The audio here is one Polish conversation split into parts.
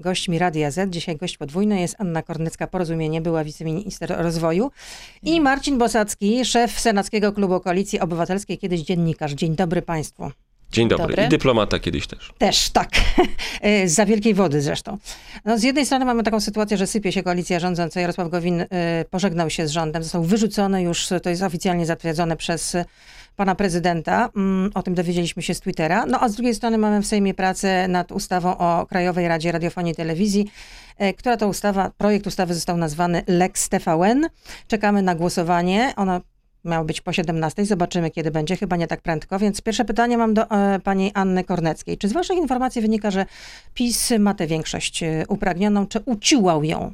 Gośćmi Radia Z, dzisiaj gość podwójny jest Anna Kornecka, Porozumienie, była wiceminister rozwoju i Marcin Bosacki, szef Senackiego Klubu Koalicji Obywatelskiej, kiedyś dziennikarz. Dzień dobry Państwu. Dzień dobry. Dobry. I dyplomata kiedyś też. Też, tak. Z za wielkiej wody zresztą. No, z jednej strony mamy taką sytuację, że sypie się koalicja rządząca. Jarosław Gowin y, pożegnał się z rządem, został wyrzucony już, to jest oficjalnie zatwierdzone przez y, pana prezydenta. Mm, O tym dowiedzieliśmy się z Twittera. No a z drugiej strony mamy w Sejmie pracę nad ustawą o Krajowej Radzie Radiofonii i Telewizji, która to ustawa, projekt ustawy został nazwany Lex TVN. Czekamy na głosowanie. Ona miało być po 17. Zobaczymy, kiedy będzie. Chyba nie tak prędko. Więc pierwsze pytanie mam do e, pani Anny Korneckiej. Czy z waszych informacji wynika, że PiS ma tę większość e, upragnioną, czy uciłał ją?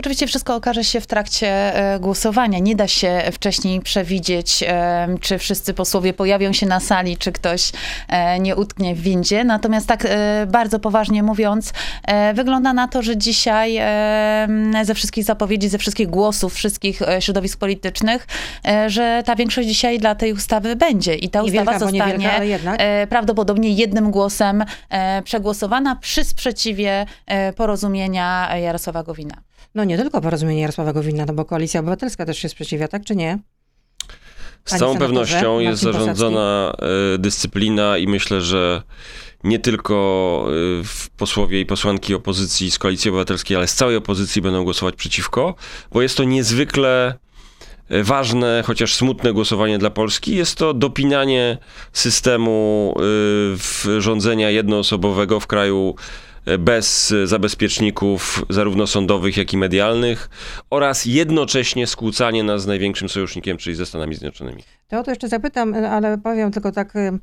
Oczywiście wszystko okaże się w trakcie e, głosowania. Nie da się wcześniej przewidzieć, e, czy wszyscy posłowie pojawią się na sali, czy ktoś e, nie utknie w windzie. Natomiast tak bardzo poważnie mówiąc, wygląda na to, że dzisiaj ze wszystkich zapowiedzi, ze wszystkich głosów, wszystkich środowisk politycznych, że ta większość dzisiaj dla tej ustawy będzie. I ta ustawa niewielka, zostanie prawdopodobnie jednym głosem przegłosowana przy sprzeciwie porozumienia Jarosława Gowina. No nie tylko porozumienie Jarosława Gowina, no bo Koalicja Obywatelska też się sprzeciwia, tak czy nie? Z całą senatorze, pewnością jest zarządzona e, dyscyplina i myślę, że nie tylko w- posłowie i posłanki opozycji z Koalicji Obywatelskiej, ale z całej opozycji będą głosować przeciwko, bo jest to niezwykle e, ważne, chociaż smutne głosowanie dla Polski. Jest to dopinanie systemu rządzenia jednoosobowego w kraju bez zabezpieczników zarówno sądowych, jak i medialnych oraz jednocześnie skłócanie nas z największym sojusznikiem, czyli ze Stanami Zjednoczonymi. To o to jeszcze zapytam, ale powiem tylko tak y,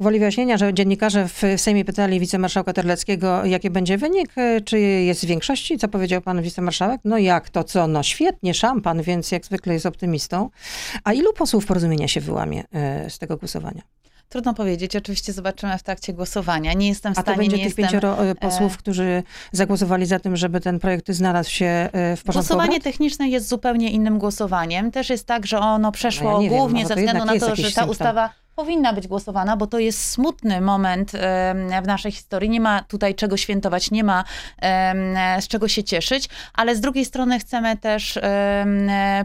gwoli wyjaśnienia, że dziennikarze w Sejmie pytali wicemarszałka Terleckiego, jaki będzie wynik, y, czy jest w większości. Co powiedział pan wicemarszałek? No jak to co? No świetnie, szampan, więc jak zwykle jest optymistą. A ilu posłów porozumienia się wyłamie y, z tego głosowania? Trudno powiedzieć, oczywiście zobaczymy w trakcie głosowania. Nie jestem w A to stanie, będzie nie tych jestem... pięcioro y, posłów, e, którzy zagłosowali za tym, żeby ten projekt znalazł się y, w porządku Głosowanie techniczne jest zupełnie innym głosowaniem. Też jest tak, że ono przeszło No ja nie wiem, głównie może ze względu na to, że ta ustawa powinna być głosowana, bo to jest smutny moment w naszej historii. Nie ma tutaj czego świętować, nie ma z czego się cieszyć, ale z drugiej strony chcemy też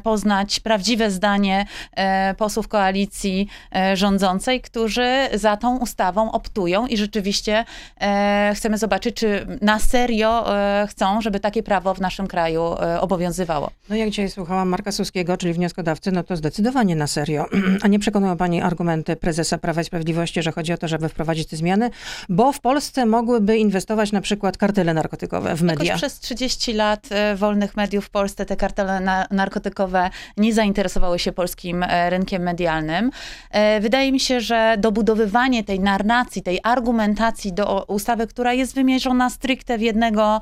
poznać prawdziwe zdanie e, posłów koalicji e, rządzącej, którzy za tą ustawą optują i rzeczywiście e, chcemy zobaczyć, czy na serio chcą, żeby takie prawo w naszym kraju obowiązywało. No jak dzisiaj słuchałam Marka Suskiego, czyli wnioskodawcy, no to zdecydowanie na serio. A nie przekonują pani argumenty prezesa Prawa i Sprawiedliwości, że chodzi o to, żeby wprowadzić te zmiany, bo w Polsce mogłyby inwestować na przykład kartele narkotykowe w media. Jakoś przez 30 lat e, wolnych mediów w Polsce te kartele na, narkotykowe nie zainteresowały się polskim e, rynkiem medialnym. E, Wydaje mi się, że dobudowywanie tej narracji, tej argumentacji do ustawy, która jest wymierzona stricte w jednego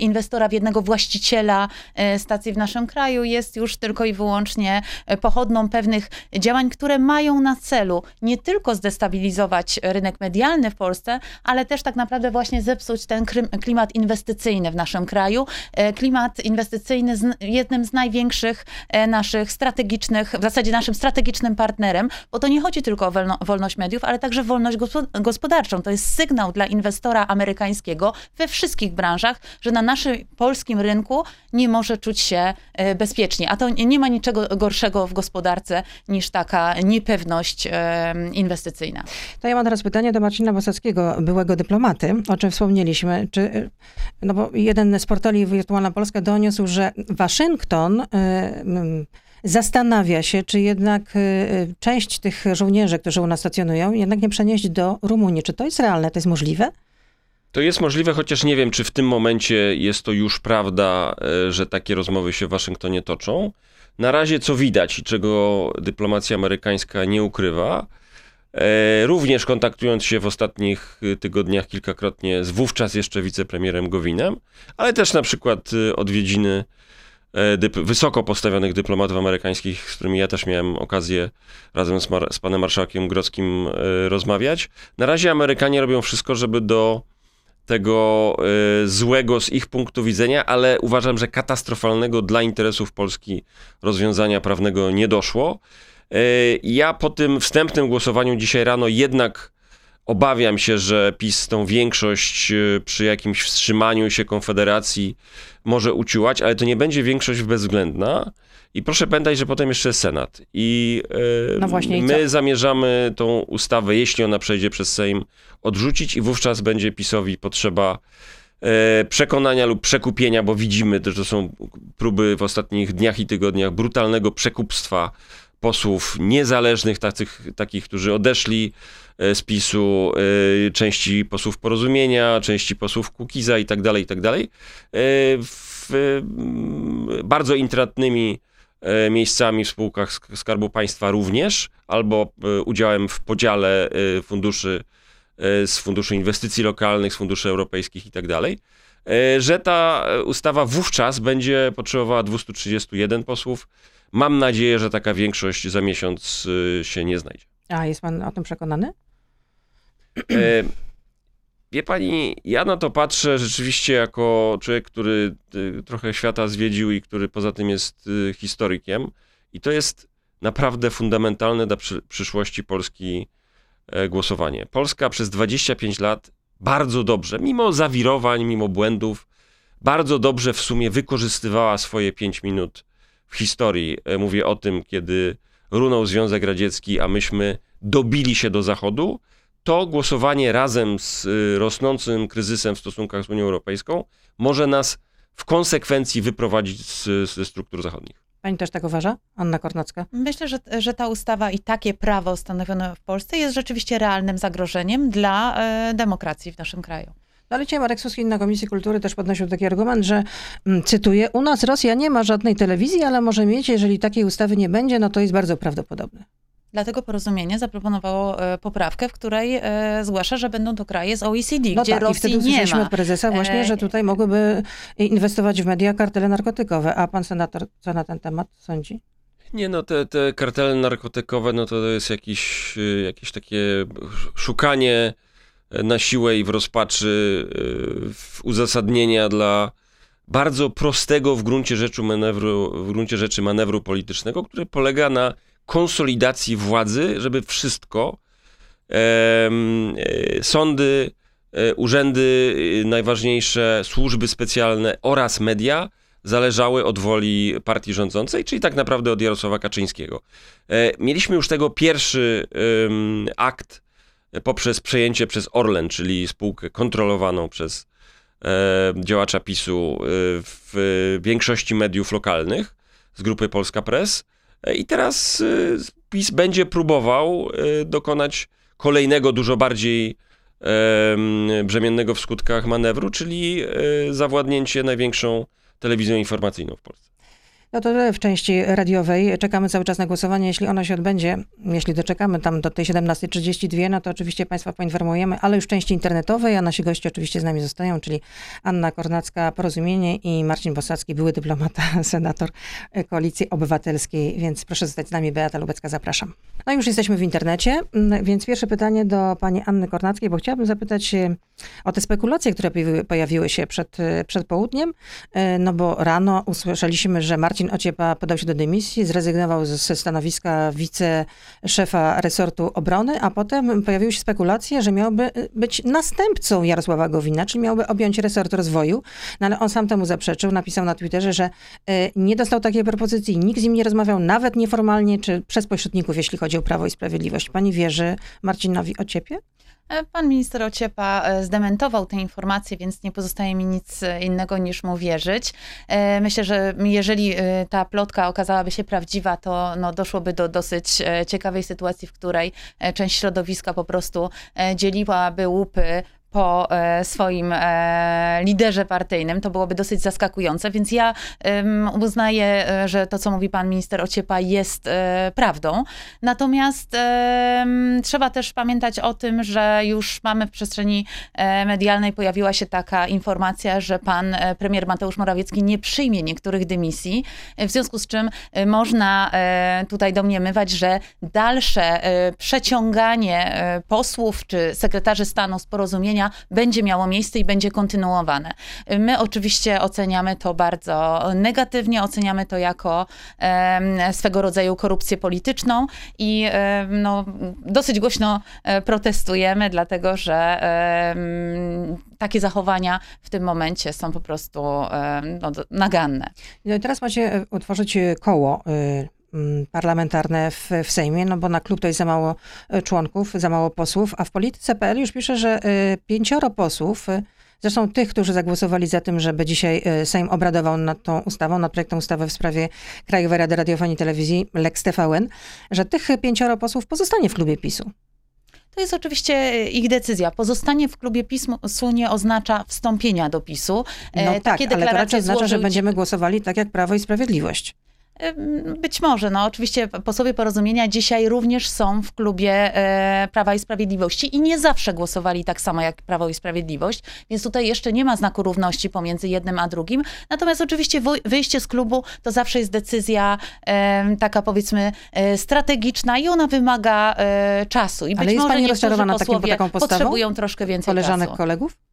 inwestora, w jednego właściciela stacji w naszym kraju, jest już tylko i wyłącznie pochodną pewnych działań, które mają na celu nie tylko zdestabilizować rynek medialny w Polsce, ale też tak naprawdę właśnie zepsuć ten klimat inwestycyjny w naszym kraju. E, Klimat inwestycyjny z jednym z największych e, naszych strategicznych, w zasadzie naszym strategicznym partnerem, bo to nie chodzi tylko o wolno, wolność mediów, ale także wolność gospo- gospodarczą. To jest sygnał dla inwestora amerykańskiego we wszystkich branżach, że na naszym polskim rynku nie może czuć się e, bezpiecznie. A to nie ma niczego gorszego w gospodarce niż taka niepewność e, inwestycyjna. To ja mam teraz pytanie do Marcina Bosackiego, byłego dyplomaty, o czym wspomnieliśmy. Czy, no bo jeden z portali Wirtualna Polska doniósł, że Waszyngton y, mm, zastanawia się, czy jednak y, część tych żołnierzy, którzy u nas stacjonują, jednak nie przenieść do Rumunii. Czy to jest realne? To jest możliwe? To jest możliwe, chociaż nie wiem, czy w tym momencie jest to już prawda, e, że takie rozmowy się w Waszyngtonie toczą. Na razie, co widać i czego dyplomacja amerykańska nie ukrywa, e, również kontaktując się w ostatnich tygodniach kilkakrotnie z wówczas jeszcze wicepremierem Gowinem, ale też na przykład e, odwiedziny e, wysoko postawionych dyplomatów amerykańskich, z którymi ja też miałem okazję razem z, z panem marszałkiem Grodzkim rozmawiać. Na razie Amerykanie robią wszystko, żeby do tego y, złego z ich punktu widzenia, ale uważam, że katastrofalnego dla interesów Polski rozwiązania prawnego nie doszło. Y, ja po tym wstępnym głosowaniu dzisiaj rano jednak Obawiam się, że PiS tą większość e, przy jakimś wstrzymaniu się Konfederacji może uciułać, ale to nie będzie większość bezwzględna. I proszę pamiętać, że potem jeszcze jest Senat. I e, No właśnie, i my co? zamierzamy tą ustawę, jeśli ona przejdzie przez Sejm, odrzucić i wówczas będzie PiSowi potrzeba e, przekonania lub przekupienia, bo widzimy, że to są próby w ostatnich dniach i tygodniach brutalnego przekupstwa posłów niezależnych, takich, takich którzy odeszli e, z PiSu, e, części posłów Porozumienia, części posłów Kukiza i tak dalej, i tak dalej, e, w mm, bardzo intratnymi miejscami w spółkach Sk- Skarbu Państwa również, albo udziałem w podziale funduszy z Funduszu Inwestycji Lokalnych, z Funduszy Europejskich i tak dalej, że ta ustawa wówczas będzie potrzebowała 231 posłów. Mam nadzieję, że taka większość za miesiąc e, się nie znajdzie. A jest pan o tym przekonany? E, Wie pani, ja na to patrzę rzeczywiście jako człowiek, który y, trochę świata zwiedził i który poza tym jest y, historykiem. I to jest naprawdę fundamentalne dla przy, przyszłości Polski e, głosowanie. Polska przez 25 lat bardzo dobrze, mimo zawirowań, mimo błędów, bardzo dobrze w sumie wykorzystywała swoje 5 minut historii. E, Mówię o tym, kiedy runął Związek Radziecki, a myśmy dobili się do Zachodu to głosowanie razem z y, rosnącym kryzysem w stosunkach z Unią Europejską może nas w konsekwencji wyprowadzić z, ze struktur zachodnich. Pani też tak uważa? Anna Kornacka? Myślę, że, że ta ustawa i takie prawo stanowione w Polsce jest rzeczywiście realnym zagrożeniem dla e, demokracji w naszym kraju. No ale dzisiaj Marek Suski na Komisji Kultury też podnosił taki argument, że, mm, cytuję, u nas Rosja nie ma żadnej telewizji, ale może mieć, jeżeli takiej ustawy nie będzie, no to jest bardzo prawdopodobne. Dlatego porozumienie zaproponowało e, poprawkę, w której e, zgłasza, że będą to kraje z OECD, No gdzie tak, i Rosji wtedy nie usłyszeliśmy od prezesa właśnie, E, że tutaj mogłyby inwestować w media kartele narkotykowe. A pan senator co na ten temat sądzi? Nie no, te, te kartele narkotykowe, no to, jest jakiś, y, jakieś takie szukanie na siłę i w rozpaczy y, w uzasadnienia dla bardzo prostego w gruncie rzeczy manewru, w gruncie rzeczy manewru politycznego, który polega na konsolidacji władzy, żeby wszystko, e, sądy, e, urzędy e, najważniejsze, służby specjalne oraz media zależały od woli partii rządzącej, czyli tak naprawdę od Jarosława Kaczyńskiego. E, Mieliśmy już tego pierwszy akt poprzez przejęcie przez Orlen, czyli spółkę kontrolowaną przez e, działacza PiSu e, w większości mediów lokalnych z grupy Polska Press. E, I teraz e, PiS będzie próbował dokonać kolejnego, dużo bardziej em, brzemiennego w skutkach manewru, czyli zawładnięcie największą telewizją informacyjną w Polsce. No to w części radiowej. Czekamy cały czas na głosowanie. Jeśli ono się odbędzie, jeśli doczekamy tam do tej 17.32, no to oczywiście Państwa poinformujemy, ale już w części internetowej, a nasi goście oczywiście z nami zostają, czyli Anna Kornacka, Porozumienie i Marcin Bosacki, były dyplomata, senator Koalicji Obywatelskiej, więc proszę zostać z nami. Beata Lubecka, zapraszam. No i już jesteśmy w internecie, więc pierwsze pytanie do pani Anny Kornackiej, bo chciałabym zapytać się o te spekulacje, które pojawiły, się przed, e, przed południem, E, no bo rano usłyszeliśmy, że Marcin Ociepa podał się do dymisji, zrezygnował ze stanowiska wiceszefa resortu obrony, a potem pojawiły się spekulacje, że miałby e, być następcą Jarosława Gowina, czyli miałby objąć resort rozwoju, no ale on sam temu zaprzeczył, napisał na Twitterze, że e, nie dostał takiej propozycji, nikt z nim nie rozmawiał, nawet nieformalnie, czy przez pośredników, jeśli chodzi o Prawo i Sprawiedliwość. Pani wierzy Marcinowi Ociepie? E, Pan minister Ociepa e, zdementował te informacje, więc nie pozostaje mi nic e, innego niż mu wierzyć. Myślę, że jeżeli ta plotka okazałaby się prawdziwa, to no, doszłoby do dosyć ciekawej sytuacji, w której część środowiska po prostu dzieliłaby łupy po e, swoim e, liderze partyjnym. To byłoby dosyć zaskakujące, więc ja uznaję, e, że to, co mówi pan minister Ociepa, jest prawdą. Natomiast trzeba też pamiętać o tym, że już mamy w przestrzeni medialnej pojawiła się taka informacja, że pan premier Mateusz Morawiecki nie przyjmie niektórych dymisji, w związku z czym można tutaj domniemywać, że dalsze przeciąganie posłów czy sekretarzy stanu z porozumienia będzie miało miejsce i będzie kontynuowane. My oczywiście oceniamy to bardzo negatywnie, oceniamy to jako swego rodzaju korupcję polityczną i no, dosyć głośno e, protestujemy, dlatego że takie zachowania w tym momencie są po prostu no, naganne. No i teraz macie e, utworzyć e, koło parlamentarne w, w Sejmie, no bo na klub to jest za mało e, członków, za mało posłów, a w polityce.pl już pisze, że e, pięcioro posłów, e, zresztą tych, którzy zagłosowali za tym, żeby dzisiaj Sejm obradował nad tą ustawą, nad projektem ustawy w sprawie Krajowej Rady Radiofonii i Telewizji, Lex TVN, że tych pięcioro posłów pozostanie w klubie PiSu. To jest oczywiście ich decyzja. Pozostanie w klubie PiSu nie oznacza wstąpienia do PiSu. No E, tak, ale to raczej oznacza, że złożył będziemy głosowali tak jak Prawo i Sprawiedliwość. Być może, no oczywiście posłowie porozumienia dzisiaj również są w klubie e, Prawa i Sprawiedliwości i nie zawsze głosowali tak samo jak Prawo i Sprawiedliwość, więc tutaj jeszcze nie ma znaku równości pomiędzy jednym a drugim. Natomiast oczywiście wyjście z klubu to zawsze jest decyzja taka powiedzmy e, strategiczna i ona wymaga e, czasu. I być Ale jest może pani rozczarowana takim- taką postawą? potrzebują troszkę więcej Koleżanek, czasu. kolegów?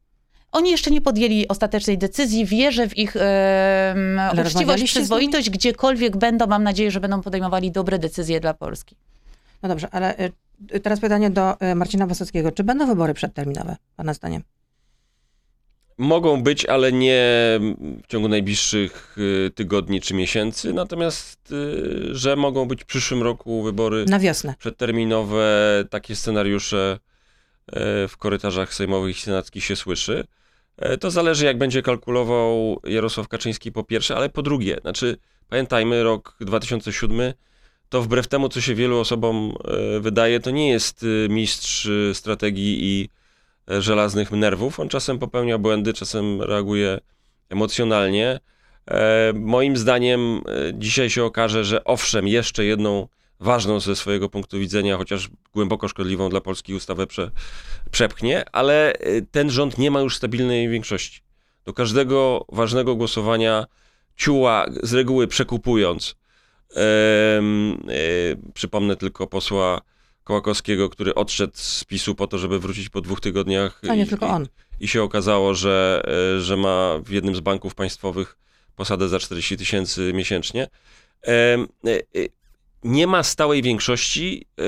Oni jeszcze nie podjęli ostatecznej decyzji. Wierzę w ich e, uczciwość, przyzwoitość. Gdziekolwiek będą, mam nadzieję, że będą podejmowali dobre decyzje dla Polski. No dobrze, ale y, teraz pytanie do y, Marcina Wasockiego. Czy będą wybory przedterminowe, pana zdaniem? Mogą być, ale nie w ciągu najbliższych y, tygodni czy miesięcy. Natomiast, y, że mogą być w przyszłym roku wybory Na wiosnę. przedterminowe, takie scenariusze w korytarzach sejmowych i senackich się słyszy. E, To zależy, jak będzie kalkulował Jarosław Kaczyński po pierwsze, ale po drugie, znaczy pamiętajmy, rok 2007 to wbrew temu, co się wielu osobom e, wydaje, to nie jest y, mistrz strategii i e, żelaznych nerwów. On czasem popełnia błędy, czasem reaguje emocjonalnie. E, Moim zdaniem e, dzisiaj się okaże, że owszem, jeszcze jedną ważną ze swojego punktu widzenia, chociaż głęboko szkodliwą dla Polski ustawę prze, przepchnie, ale y, ten rząd nie ma już stabilnej większości. Do każdego ważnego głosowania ciuła, z reguły przekupując. Y, przypomnę tylko posła Kołakowskiego, który odszedł z PiSu po to, żeby wrócić po dwóch tygodniach. A nie i- tylko i- on. I się okazało, że, e, że ma w jednym z banków państwowych posadę za 40 tysięcy miesięcznie. Nie ma stałej większości. e,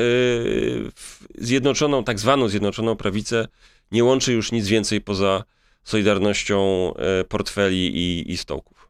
Zjednoczoną, tak zwaną Zjednoczoną Prawicę nie łączy już nic więcej poza solidarnością e, portfeli i, i stołków.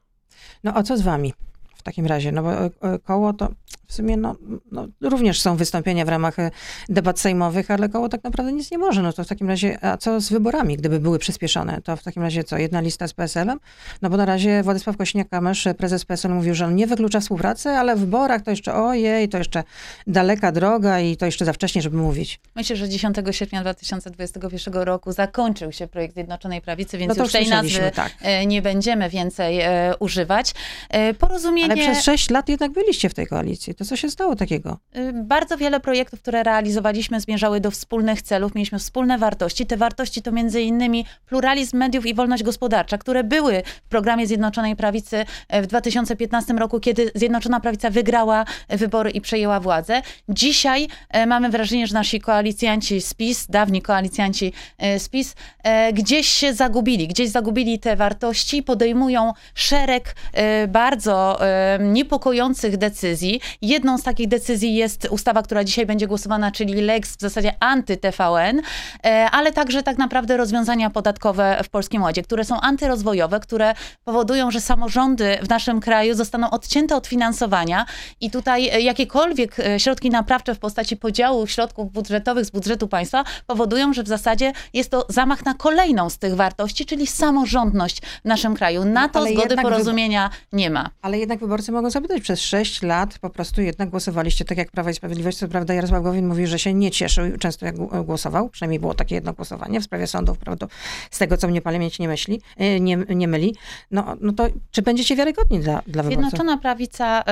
No a co z wami w takim razie? No bo e, koło to w sumie no, no, również są wystąpienia w ramach e, debat sejmowych, ale koło tak naprawdę nic nie może. No to w takim razie, a co z wyborami, gdyby były przyspieszone? To w takim razie co, jedna lista z PSL-em? No bo na razie Władysław Kośniak-Kamysz, prezes PSL mówił, że on nie wyklucza współpracy, ale w wyborach to jeszcze ojej, to jeszcze daleka droga i to jeszcze za wcześnie, żeby mówić. Myślę, że 10 sierpnia 2021 roku zakończył się projekt Zjednoczonej Prawicy, więc No już tej nazwy tak. e, nie będziemy więcej e, używać. E, Porozumienie... Ale przez sześć lat jednak byliście w tej koalicji. To co się stało takiego? Y, Bardzo wiele projektów, które realizowaliśmy, zmierzały do wspólnych celów. Mieliśmy wspólne wartości. Te wartości to między innymi pluralizm mediów i wolność gospodarcza, które były w programie Zjednoczonej Prawicy e, w 2015 roku, kiedy Zjednoczona Prawica wygrała wybory i przejęła władzę. Dzisiaj e, mamy wrażenie, że nasi koalicjanci z PiS, dawni koalicjanci e, z PiS, e, gdzieś się zagubili, gdzieś zagubili te wartości, podejmują szereg e, bardzo e, niepokojących decyzji. Jedną z takich decyzji jest ustawa, która dzisiaj będzie głosowana, czyli Lex w zasadzie anty-TVN, e, ale także tak naprawdę rozwiązania podatkowe w Polskim Ładzie, które są antyrozwojowe, które powodują, że samorządy w naszym kraju zostaną odcięte od finansowania i tutaj e, jakiekolwiek e, środki naprawcze w postaci podziału środków budżetowych z budżetu państwa powodują, że w zasadzie jest to zamach na kolejną z tych wartości, czyli samorządność w naszym kraju. Na No, to ale zgody porozumienia nie ma. Ale jednak wyborcy mogą zapytać, przez sześć lat po prostu jednak głosowaliście tak jak Prawo i Sprawiedliwość. Co prawda Jarosław Gowin mówi, że się nie cieszył często jak gł- głosował, przynajmniej było takie jedno głosowanie w sprawie sądów, prawda, z tego co mnie pamięć nie myśli, e, nie, nie myli. No, no to czy będziecie wiarygodni dla, dla wyborców? Zjednoczona Prawica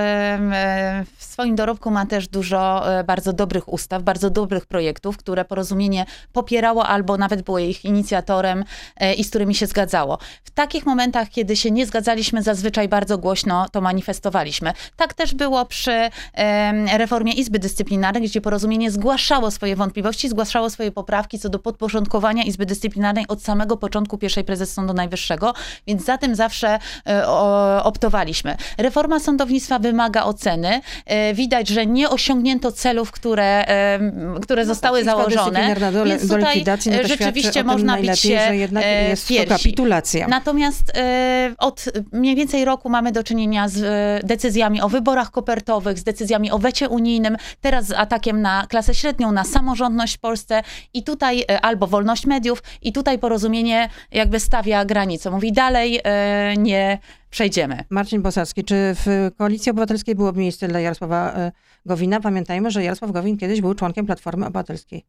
w swoim dorobku ma też dużo e, bardzo dobrych ustaw, bardzo dobrych projektów, które porozumienie popierało albo nawet było ich inicjatorem e, i z którymi się zgadzało. W takich momentach, kiedy się nie zgadzaliśmy, zazwyczaj bardzo głośno to manifestowaliśmy. Tak też było przy reformie Izby Dyscyplinarnej, gdzie porozumienie zgłaszało swoje wątpliwości, zgłaszało swoje poprawki co do podporządkowania Izby Dyscyplinarnej od samego początku pierwszej prezes Sądu Najwyższego, więc za tym zawsze e, optowaliśmy. Reforma sądownictwa wymaga oceny. E, Widać, że nie osiągnięto celów, które, które zostały Izba założone. Do, Więc do likwidacji, no e, rzeczywiście można bić się że jednak jest to kapitulacja. Natomiast od mniej więcej roku mamy do czynienia z decyzjami o wyborach kopertowych, z decyzjami o wecie unijnym, teraz z atakiem na klasę średnią, na samorządność w Polsce i tutaj e, albo wolność mediów i tutaj porozumienie jakby stawia granicę. Mówi dalej e, nie przejdziemy. Marcin Bosacki, czy w Koalicji Obywatelskiej byłoby miejsce dla Jarosława e, Gowina? Pamiętajmy, że Jarosław Gowin kiedyś był członkiem Platformy Obywatelskiej.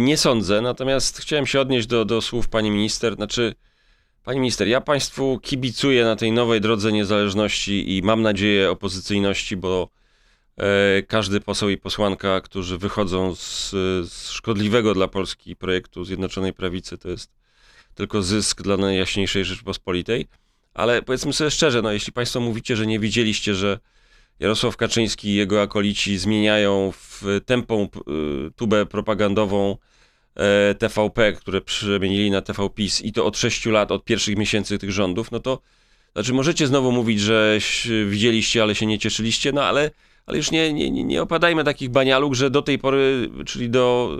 Nie sądzę, natomiast chciałem się odnieść do, do słów pani minister. Znaczy, pani minister, ja państwu kibicuję na tej nowej drodze niezależności i mam nadzieję opozycyjności, bo e, każdy poseł i posłanka, którzy wychodzą z, z szkodliwego dla Polski projektu Zjednoczonej Prawicy, to jest tylko zysk dla Najjaśniejszej Rzeczpospolitej. Ale powiedzmy sobie szczerze, no, jeśli państwo mówicie, że nie widzieliście, że Jarosław Kaczyński i jego akolici zmieniają w tępą y, tubę propagandową TVP, które przemienili na TVPiS i to od 6 lat, od pierwszych miesięcy tych rządów, no to znaczy możecie znowu mówić, że widzieliście, ale się nie cieszyliście, no ale, ale już nie, nie, nie- opadajmy takich banialuk, że do tej pory, czyli do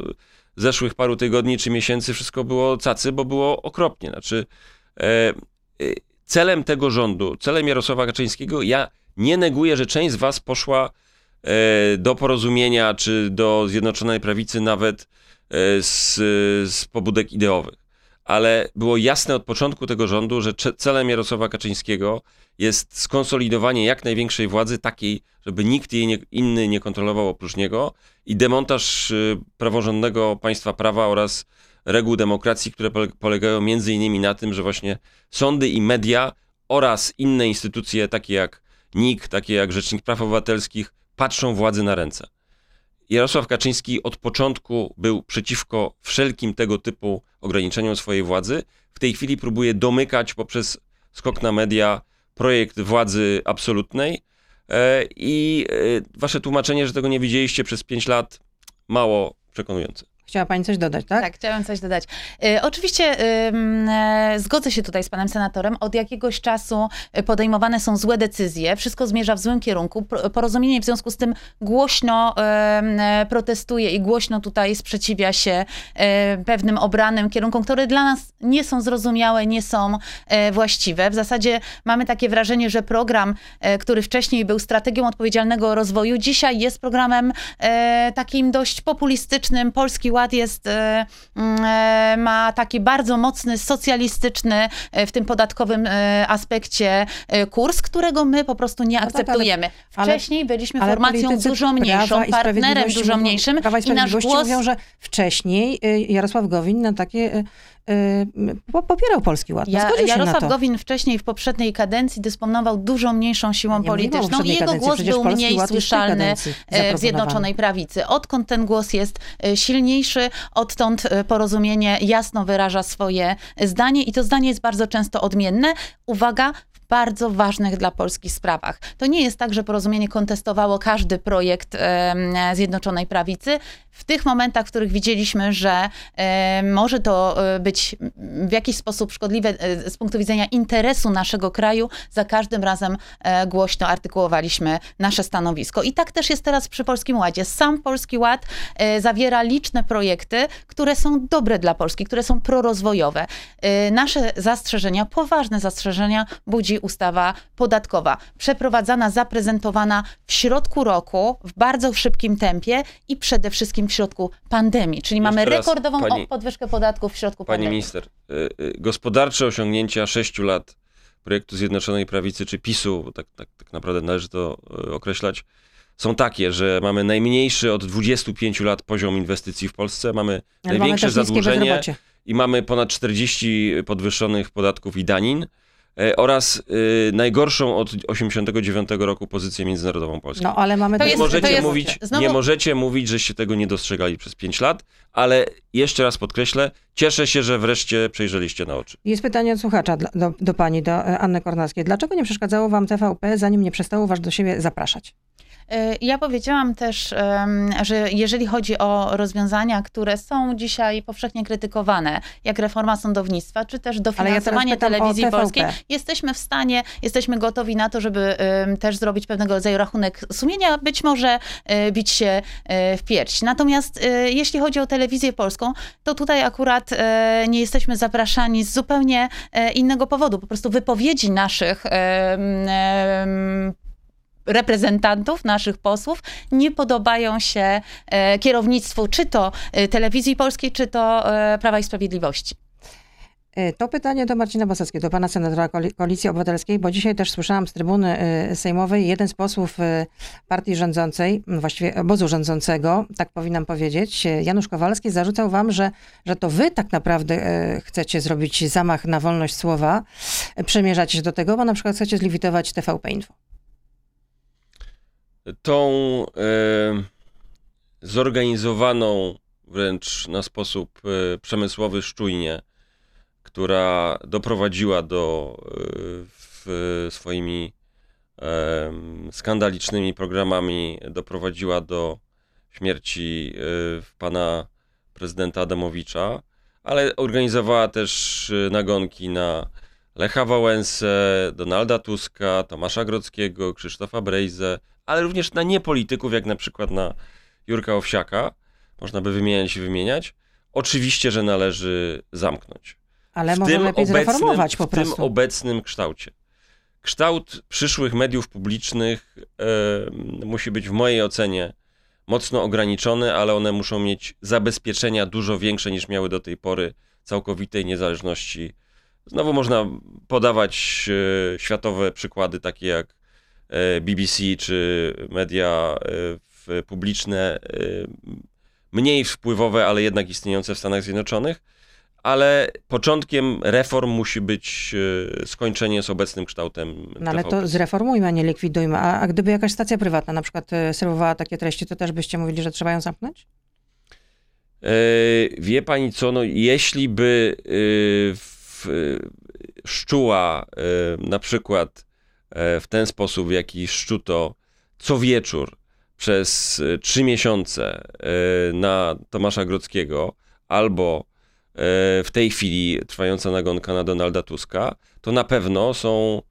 zeszłych paru tygodni czy miesięcy wszystko było cacy, bo było okropnie. Znaczy e, e, celem tego rządu, celem Jarosława Kaczyńskiego, ja nie neguję, że część z was poszła e, do porozumienia czy do Zjednoczonej Prawicy nawet e, z, z pobudek ideowych. Ale było jasne od początku tego rządu, że celem Jarosława Kaczyńskiego jest skonsolidowanie jak największej władzy, takiej, żeby nikt jej nie, inny nie kontrolował oprócz niego i demontaż y, praworządnego państwa prawa oraz reguł demokracji, które pole- polegają między innymi na tym, że właśnie sądy i media oraz inne instytucje takie jak NIK, takie jak Rzecznik Praw Obywatelskich patrzą władzy na ręce. Jarosław Kaczyński od początku był przeciwko wszelkim tego typu ograniczeniom swojej władzy. W tej chwili próbuje domykać poprzez skok na media projekt władzy absolutnej. E, I e, wasze tłumaczenie, że tego nie widzieliście przez 5 lat, mało przekonujące. Chciała pani coś dodać, tak? Tak, chciałam coś dodać. E, oczywiście e, zgodzę się tutaj z panem senatorem. Od jakiegoś czasu e, podejmowane są złe decyzje, wszystko zmierza w złym kierunku. Porozumienie w związku z tym głośno e, protestuje i głośno tutaj sprzeciwia się pewnym obranym kierunkom, które dla nas nie są zrozumiałe, nie są właściwe. W zasadzie mamy takie wrażenie, że program, który wcześniej był strategią odpowiedzialnego rozwoju, dzisiaj jest programem takim dość populistycznym. Polski Ład jest, e, mm, e, ma taki bardzo mocny, socjalistyczny e, w tym podatkowym e, aspekcie kurs, którego my po prostu nie tak, ale- akceptujemy. Wcześniej byliśmy formacją dużo mniejszą, partnerem dużo mniejszym Prawa i i nasz głos mówią, że wcześniej y, Jarosław Gowin na takie y, y, popierał Polski Ład. No, Ja, Jarosław. Gowin wcześniej w poprzedniej kadencji dysponował dużo mniejszą siłą o polityczną i jego kadencji, głos był mniej Ład słyszalny e, w. Zjednoczonej Prawicy. Odkąd ten głos jest e, silniejszy, odtąd e, porozumienie jasno wyraża swoje zdanie i to zdanie jest bardzo często odmienne. Uwaga, bardzo ważnych dla Polski sprawach. To nie jest tak, że porozumienie kontestowało każdy projekt Zjednoczonej Prawicy. W tych momentach, w których widzieliśmy, że może to e, być w jakiś sposób szkodliwe e, z punktu widzenia interesu naszego kraju, za każdym razem e, głośno artykułowaliśmy nasze stanowisko. I tak też jest teraz przy Polskim Ładzie. Sam Polski Ład zawiera liczne projekty, które są dobre dla Polski, które są prorozwojowe. Nasze zastrzeżenia, poważne zastrzeżenia budzi ustawa podatkowa. Przeprowadzana, zaprezentowana w środku roku, w bardzo szybkim tempie i przede wszystkim w środku pandemii. Czyli Jeszcze mamy rekordową pani- podwyżkę podatków w środku Pani pandemii. minister, y, y, gospodarcze osiągnięcia 6 lat projektu Zjednoczonej Prawicy czy PiSu, bo tak, tak, tak naprawdę należy to y, określać, są takie, że mamy najmniejszy od 25 lat poziom inwestycji w Polsce, mamy Ale mamy największe niskie zadłużenie i mamy ponad 40 podwyższonych podatków i danin oraz y, najgorszą od 89 roku pozycję międzynarodową Polski. No, ale mamy To nie też- jest- możecie jest- mówić, znowu- nie możecie mówić, żeście tego nie dostrzegali przez 5 lat, ale jeszcze raz podkreślę, cieszę się, że wreszcie przejrzeliście na oczy. Jest pytanie od słuchacza dla, do, do pani, do e, Anny Kornackiej. Dlaczego nie przeszkadzało wam TVP, zanim nie przestało was do siebie zapraszać? E, Ja powiedziałam też, że jeżeli chodzi o rozwiązania, które są dzisiaj powszechnie krytykowane, jak reforma sądownictwa, czy też dofinansowanie o telewizji polskiej, jesteśmy w stanie, jesteśmy gotowi na to, żeby też zrobić pewnego rodzaju rachunek sumienia, być może e, bić się e, w pierś. Natomiast jeśli chodzi o telewizję polską, to tutaj akurat nie jesteśmy zapraszani z zupełnie innego powodu. Po prostu wypowiedzi naszych reprezentantów, naszych posłów, nie podobają się e, kierownictwu czy to e, telewizji polskiej, czy to e, Prawa i Sprawiedliwości. To pytanie do Marcina Bosackiego, do pana senatora Koali- Koalicji Obywatelskiej, bo dzisiaj też słyszałam z trybuny sejmowej, jeden z posłów partii rządzącej, właściwie obozu rządzącego, tak powinnam powiedzieć, Janusz Kowalski zarzucał wam, że, że to wy tak naprawdę chcecie zrobić zamach na wolność słowa, e, przemierzacie się do tego, bo na przykład chcecie zlikwidować TVP Info. Tą e, zorganizowaną wręcz na sposób e, przemysłowy szczujnie, która doprowadziła do e, w, swoimi e, skandalicznymi programami doprowadziła do śmierci e, pana prezydenta Adamowicza, ale organizowała też e, nagonki na Lecha Wałęsę, Donalda Tuska, Tomasza Grodzkiego, Krzysztofa Brejzę, ale również na niepolityków, jak na przykład na Jurka Owsiaka. Można by wymieniać i wymieniać. Oczywiście, że należy zamknąć. Ale W może lepiej obecnym- zreformować po W tym prostu. obecnym kształcie. Kształt przyszłych mediów publicznych e, musi być w mojej ocenie mocno ograniczony, ale one muszą mieć zabezpieczenia dużo większe niż miały do tej pory całkowitej niezależności. Znowu można podawać e, światowe przykłady, takie jak BBC czy media e, publiczne, e, mniej wpływowe, ale jednak istniejące w Stanach Zjednoczonych. Ale początkiem reform musi być e, skończenie z obecnym kształtem. No ale to zreformujmy, a nie likwidujmy. A, a gdyby jakaś stacja prywatna na przykład e, serwowała takie treści, to też byście mówili, że trzeba ją zamknąć? E, Wie pani co, no jeśli by e, w, e, szczuła e, na przykład e, w ten sposób, w jaki szczuto co wieczór przez e, trzy miesiące e, na Tomasza Grodzkiego albo e, w tej chwili trwająca nagonka na Donalda Tuska, to na pewno są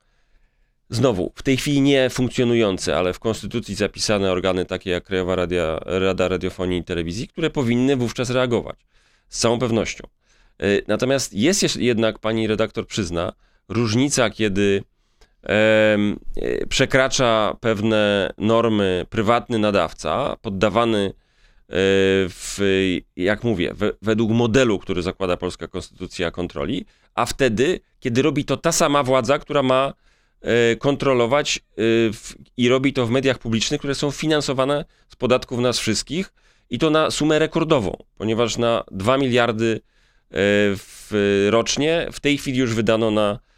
znowu w tej chwili nie funkcjonujące, ale w konstytucji zapisane organy takie jak Krajowa Radia, Rada Radiofonii i Telewizji, które powinny wówczas reagować. Z całą pewnością. Natomiast jest jednak, pani redaktor przyzna, różnica, kiedy przekracza pewne normy prywatny nadawca, poddawany y, w, jak mówię, we, według modelu, który zakłada polska konstytucja kontroli, a wtedy, kiedy robi to ta sama władza, która ma e, kontrolować e, w, i robi to w mediach publicznych, które są finansowane z podatków nas wszystkich i to na sumę rekordową, ponieważ na 2 miliardy e, w, rocznie w tej chwili już wydano na e,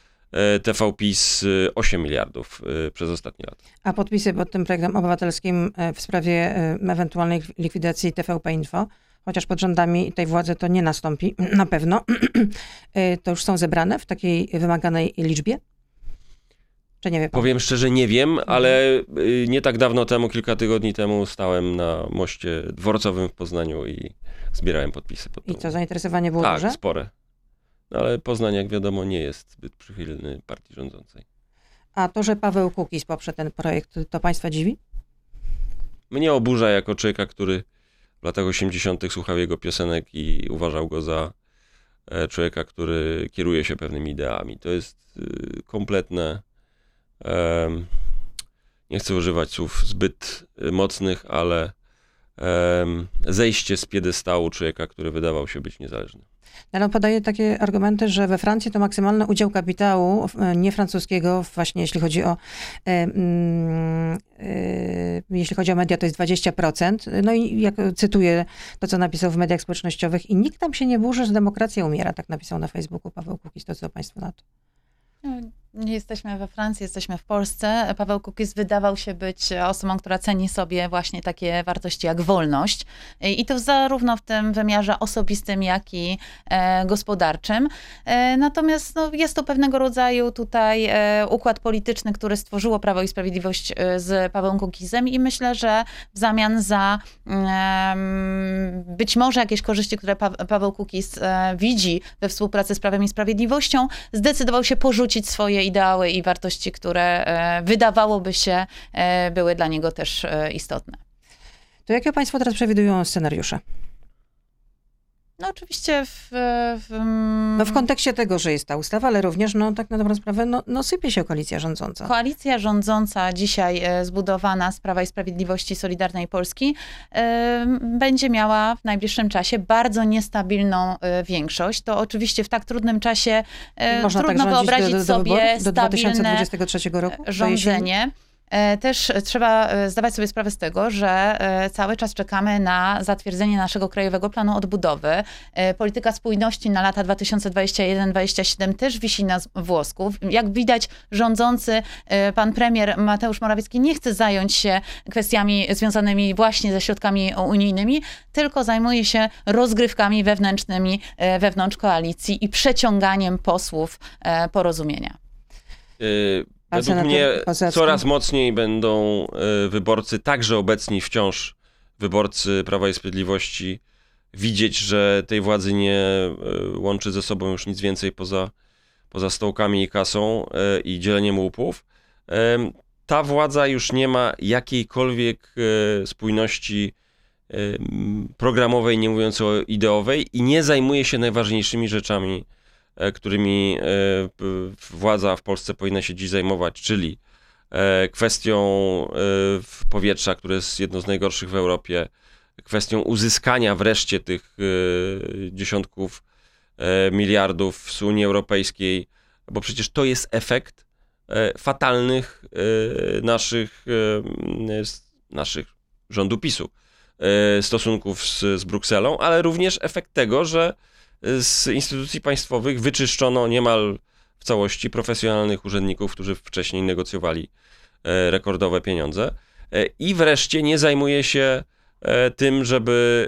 TV PiS e, 8 miliardów e, przez ostatnie lata. A podpisy pod tym projektem obywatelskim e, w sprawie e, ewentualnej likwidacji TVP Info, chociaż pod rządami tej władzy to nie nastąpi na pewno, e, to już są zebrane w takiej wymaganej liczbie? Powiem szczerze, nie wiem, ale y, nie tak dawno temu, kilka tygodni temu stałem na moście dworcowym w Poznaniu i zbierałem podpisy pod I tą co, zainteresowanie było Tak, duże? spore. No, ale Poznań, jak wiadomo, nie jest zbyt przychylny partii rządzącej. A to, że Paweł Kukiz poprze ten projekt, to państwa dziwi? Mnie oburza jako człowieka, który w latach 80. słuchał jego piosenek i uważał go za e, człowieka, który kieruje się pewnymi ideami. To jest y, kompletne. nie chcę używać słów zbyt y, mocnych, ale zejście z piedestału człowieka, który wydawał się być niezależny. Ale on podaje takie argumenty, że we Francji to maksymalny udział kapitału e, niefrancuskiego, właśnie jeśli chodzi o e, mm, e, jeśli chodzi o media, to jest 20%. No i jak cytuję to, co napisał w mediach społecznościowych, i nikt tam się nie burzy, że demokracja umiera, tak napisał na Facebooku Paweł Kukiz. To co państwo na to? Nie jesteśmy we Francji, jesteśmy w Polsce. Paweł Kukiz wydawał się być osobą, która ceni sobie właśnie takie wartości jak wolność. I to zarówno w tym wymiarze osobistym, jak i e, gospodarczym. E, natomiast no, jest to pewnego rodzaju tutaj e, układ polityczny, który stworzyło Prawo i Sprawiedliwość z Pawłem Kukizem i myślę, że w zamian za być może jakieś korzyści, które pa Paweł Kukiz widzi we współpracy z Prawem i Sprawiedliwością, zdecydował się porzucić swoje ideały i wartości, które e, wydawałoby się e, były dla niego też e, istotne. To jakie państwo teraz przewidują scenariusze? No oczywiście w, w, No w kontekście tego, że jest ta ustawa, ale również, no tak na dobrą sprawę, no, no sypie się koalicja rządząca. Koalicja rządząca dzisiaj e, zbudowana z Prawa i Sprawiedliwości Solidarnej Polski e, będzie miała w najbliższym czasie bardzo niestabilną e, większość. To oczywiście w tak trudnym czasie Można tak trudno rządzić wyobrazić do, do, do sobie wyborów, do stabilne 2023 roku? Rządzenie. E, Też trzeba e, zdawać sobie sprawę z tego, że e, cały czas czekamy na zatwierdzenie naszego Krajowego Planu Odbudowy. Polityka spójności na lata 2021-2027 też wisi na włosku. Jak widać, rządzący pan premier Mateusz Morawiecki nie chce zająć się kwestiami związanymi właśnie ze środkami unijnymi, tylko zajmuje się rozgrywkami wewnętrznymi wewnątrz koalicji i przeciąganiem posłów porozumienia. Y, Według senator mnie coraz mocniej będą y, wyborcy, także obecni wciąż wyborcy Prawa i Sprawiedliwości, widzieć, że tej władzy nie y, łączy ze sobą już nic więcej poza, poza stołkami i kasą y, i dzieleniem łupów. Ta władza już nie ma jakiejkolwiek spójności programowej, nie mówiąc o ideowej, i nie zajmuje się najważniejszymi rzeczami którymi e, władza w Polsce powinna się dziś zajmować, czyli e, kwestią e, powietrza, które jest jedno z najgorszych w Europie, kwestią uzyskania wreszcie tych e, dziesiątków e, miliardów z Unii Europejskiej, bo przecież to jest efekt e, fatalnych e, naszych, e, naszych rządu PiSu e, stosunków z, z Brukselą, ale również efekt tego, że z instytucji państwowych wyczyszczono niemal w całości profesjonalnych urzędników, którzy wcześniej negocjowali e, rekordowe pieniądze. E, I wreszcie nie zajmuje się e, tym, żeby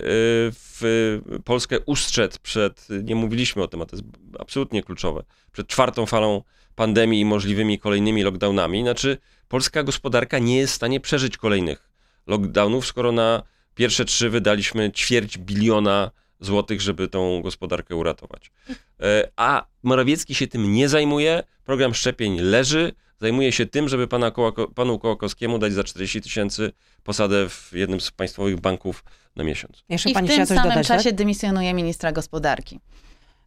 w Polskę ustrzec przed, nie mówiliśmy o tym, a to jest absolutnie kluczowe, przed czwartą falą pandemii i możliwymi kolejnymi lockdownami. Znaczy, polska gospodarka nie jest w stanie przeżyć kolejnych lockdownów, skoro na pierwsze trzy wydaliśmy ćwierć biliona złotych, żeby tą gospodarkę uratować. E, A Morawiecki się tym nie zajmuje, program szczepień leży, zajmuje się tym, żeby pana Kołako, panu Kołakowskiemu dać za 40 tysięcy posadę w jednym z państwowych banków na miesiąc. Jeszcze I w pani tym chciała coś samym dodać, czasie tak? dymisjonuje ministra gospodarki.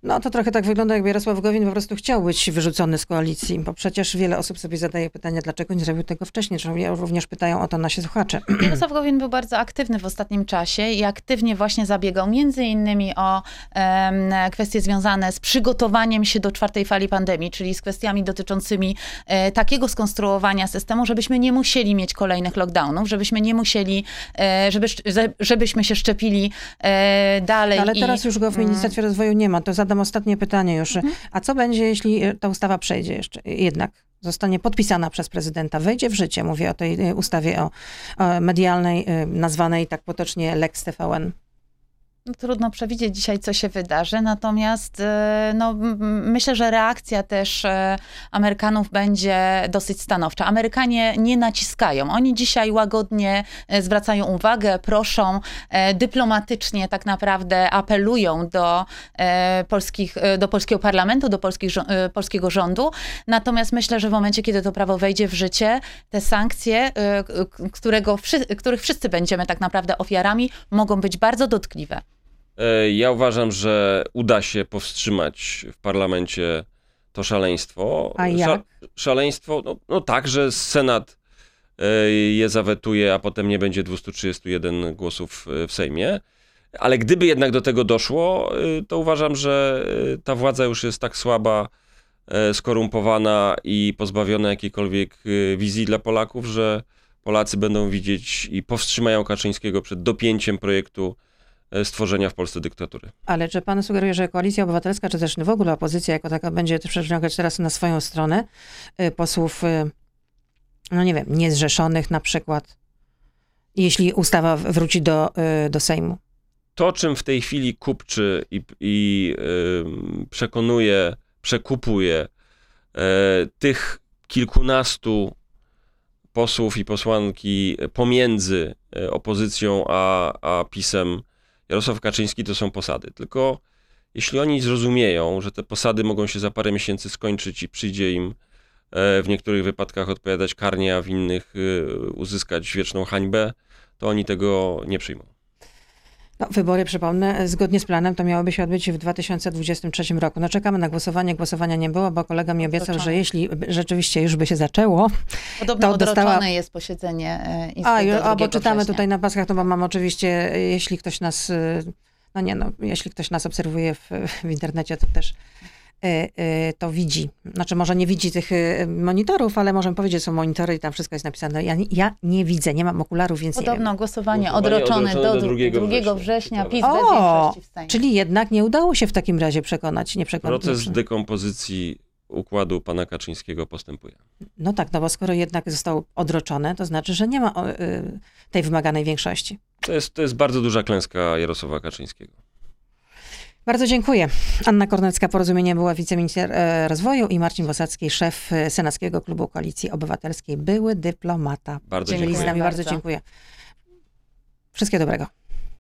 No to trochę tak wygląda, jakby Jarosław Gowin po prostu chciał być wyrzucony z koalicji, bo przecież wiele osób sobie zadaje pytania, dlaczego nie zrobił tego wcześniej. Również pytają o to nasi słuchacze. Jarosław Gowin był bardzo aktywny w ostatnim czasie i aktywnie właśnie zabiegał między innymi o em, kwestie związane z przygotowaniem się do czwartej fali pandemii, czyli z kwestiami dotyczącymi e, takiego skonstruowania systemu, żebyśmy nie musieli mieć kolejnych lockdownów, żebyśmy nie musieli, e, żeby, żebyśmy się szczepili e, dalej. Ale i- teraz już go w Ministerstwie Rozwoju nie ma. To zadam ostatnie pytanie już. A co będzie, jeśli e, ta ustawa przejdzie jeszcze? Jednak zostanie podpisana przez prezydenta, wejdzie w życie, mówię o tej e, ustawie o, o medialnej, e, nazwanej tak potocznie Lex TVN. No, Trudno przewidzieć dzisiaj, co się wydarzy, natomiast e, no, myślę, że reakcja też e, Amerykanów będzie dosyć stanowcza. Amerykanie nie naciskają. Oni dzisiaj łagodnie e, zwracają uwagę, proszą, dyplomatycznie tak naprawdę apelują do, polskich, do polskiego parlamentu, do polskich, polskiego rządu. Natomiast myślę, że w momencie, kiedy to prawo wejdzie w życie, te sankcje, którego, których wszyscy będziemy tak naprawdę ofiarami, mogą być bardzo dotkliwe. E, Ja uważam, że uda się powstrzymać w parlamencie to szaleństwo. A jak? szaleństwo, no, no tak, że Senat e, je zawetuje, a potem nie będzie 231 głosów e, w Sejmie. Ale gdyby jednak do tego doszło, to uważam, że ta władza już jest tak słaba, skorumpowana i pozbawiona jakiejkolwiek wizji dla Polaków, że Polacy będą widzieć i powstrzymają Kaczyńskiego przed dopięciem projektu stworzenia w Polsce dyktatury. Ale czy pan sugeruje, że koalicja obywatelska, czy też w ogóle opozycja jako taka będzie przeciągać teraz na swoją stronę y, posłów, y, no nie wiem, niezrzeszonych na przykład, jeśli ustawa wróci do, do Sejmu? To, czym w tej chwili kupczy i, i przekonuje, przekupuje e, tych kilkunastu posłów i posłanki pomiędzy e, opozycją a, a PiSem, Jarosław Kaczyński, to są posady. Tylko jeśli oni zrozumieją, że te posady mogą się za parę miesięcy skończyć i przyjdzie im e, w niektórych wypadkach odpowiadać karnie, a w innych e, uzyskać wieczną hańbę, to oni tego nie przyjmą. No, wybory, przypomnę, zgodnie z planem to miałyby się odbyć w 2023 roku. No czekamy na głosowanie, głosowania nie było, bo kolega mi obiecał, Odroczone. że jeśli rzeczywiście już by się zaczęło, Podobno To dostała- odroczone jest posiedzenie e, Izby A, bo 2 czytamy września. tutaj na paskach, no bo mam oczywiście, jeśli ktoś nas, y, no nie no, jeśli ktoś nas obserwuje w, w internecie, to też to widzi. Znaczy może nie widzi tych y, monitorów, ale możemy powiedzieć, są monitory i tam wszystko jest napisane. Ja, nie- ja nie widzę, nie mam okularów, więc nie Podobno wiem. głosowanie Głosowanie odroczone, odroczone do, do 2 2 września. września. PiS bez większości w Sejmie. Czyli jednak nie udało się w takim razie przekonać, nie przekonać. Proces dekompozycji układu pana Kaczyńskiego postępuje. No tak, no bo skoro jednak zostało odroczone, to znaczy, że nie ma o, y, tej wymaganej większości. To jest, to jest bardzo duża klęska Jarosława Kaczyńskiego. Bardzo dziękuję. Anna Kornecka, Porozumienie była wiceminister e, rozwoju i Marcin Bosacki, szef e, Senackiego Klubu Koalicji Obywatelskiej, były dyplomata. Bardzo Dzielili z dziękuję. nami, bardzo Bardzo. dziękuję. Wszystkiego dobrego.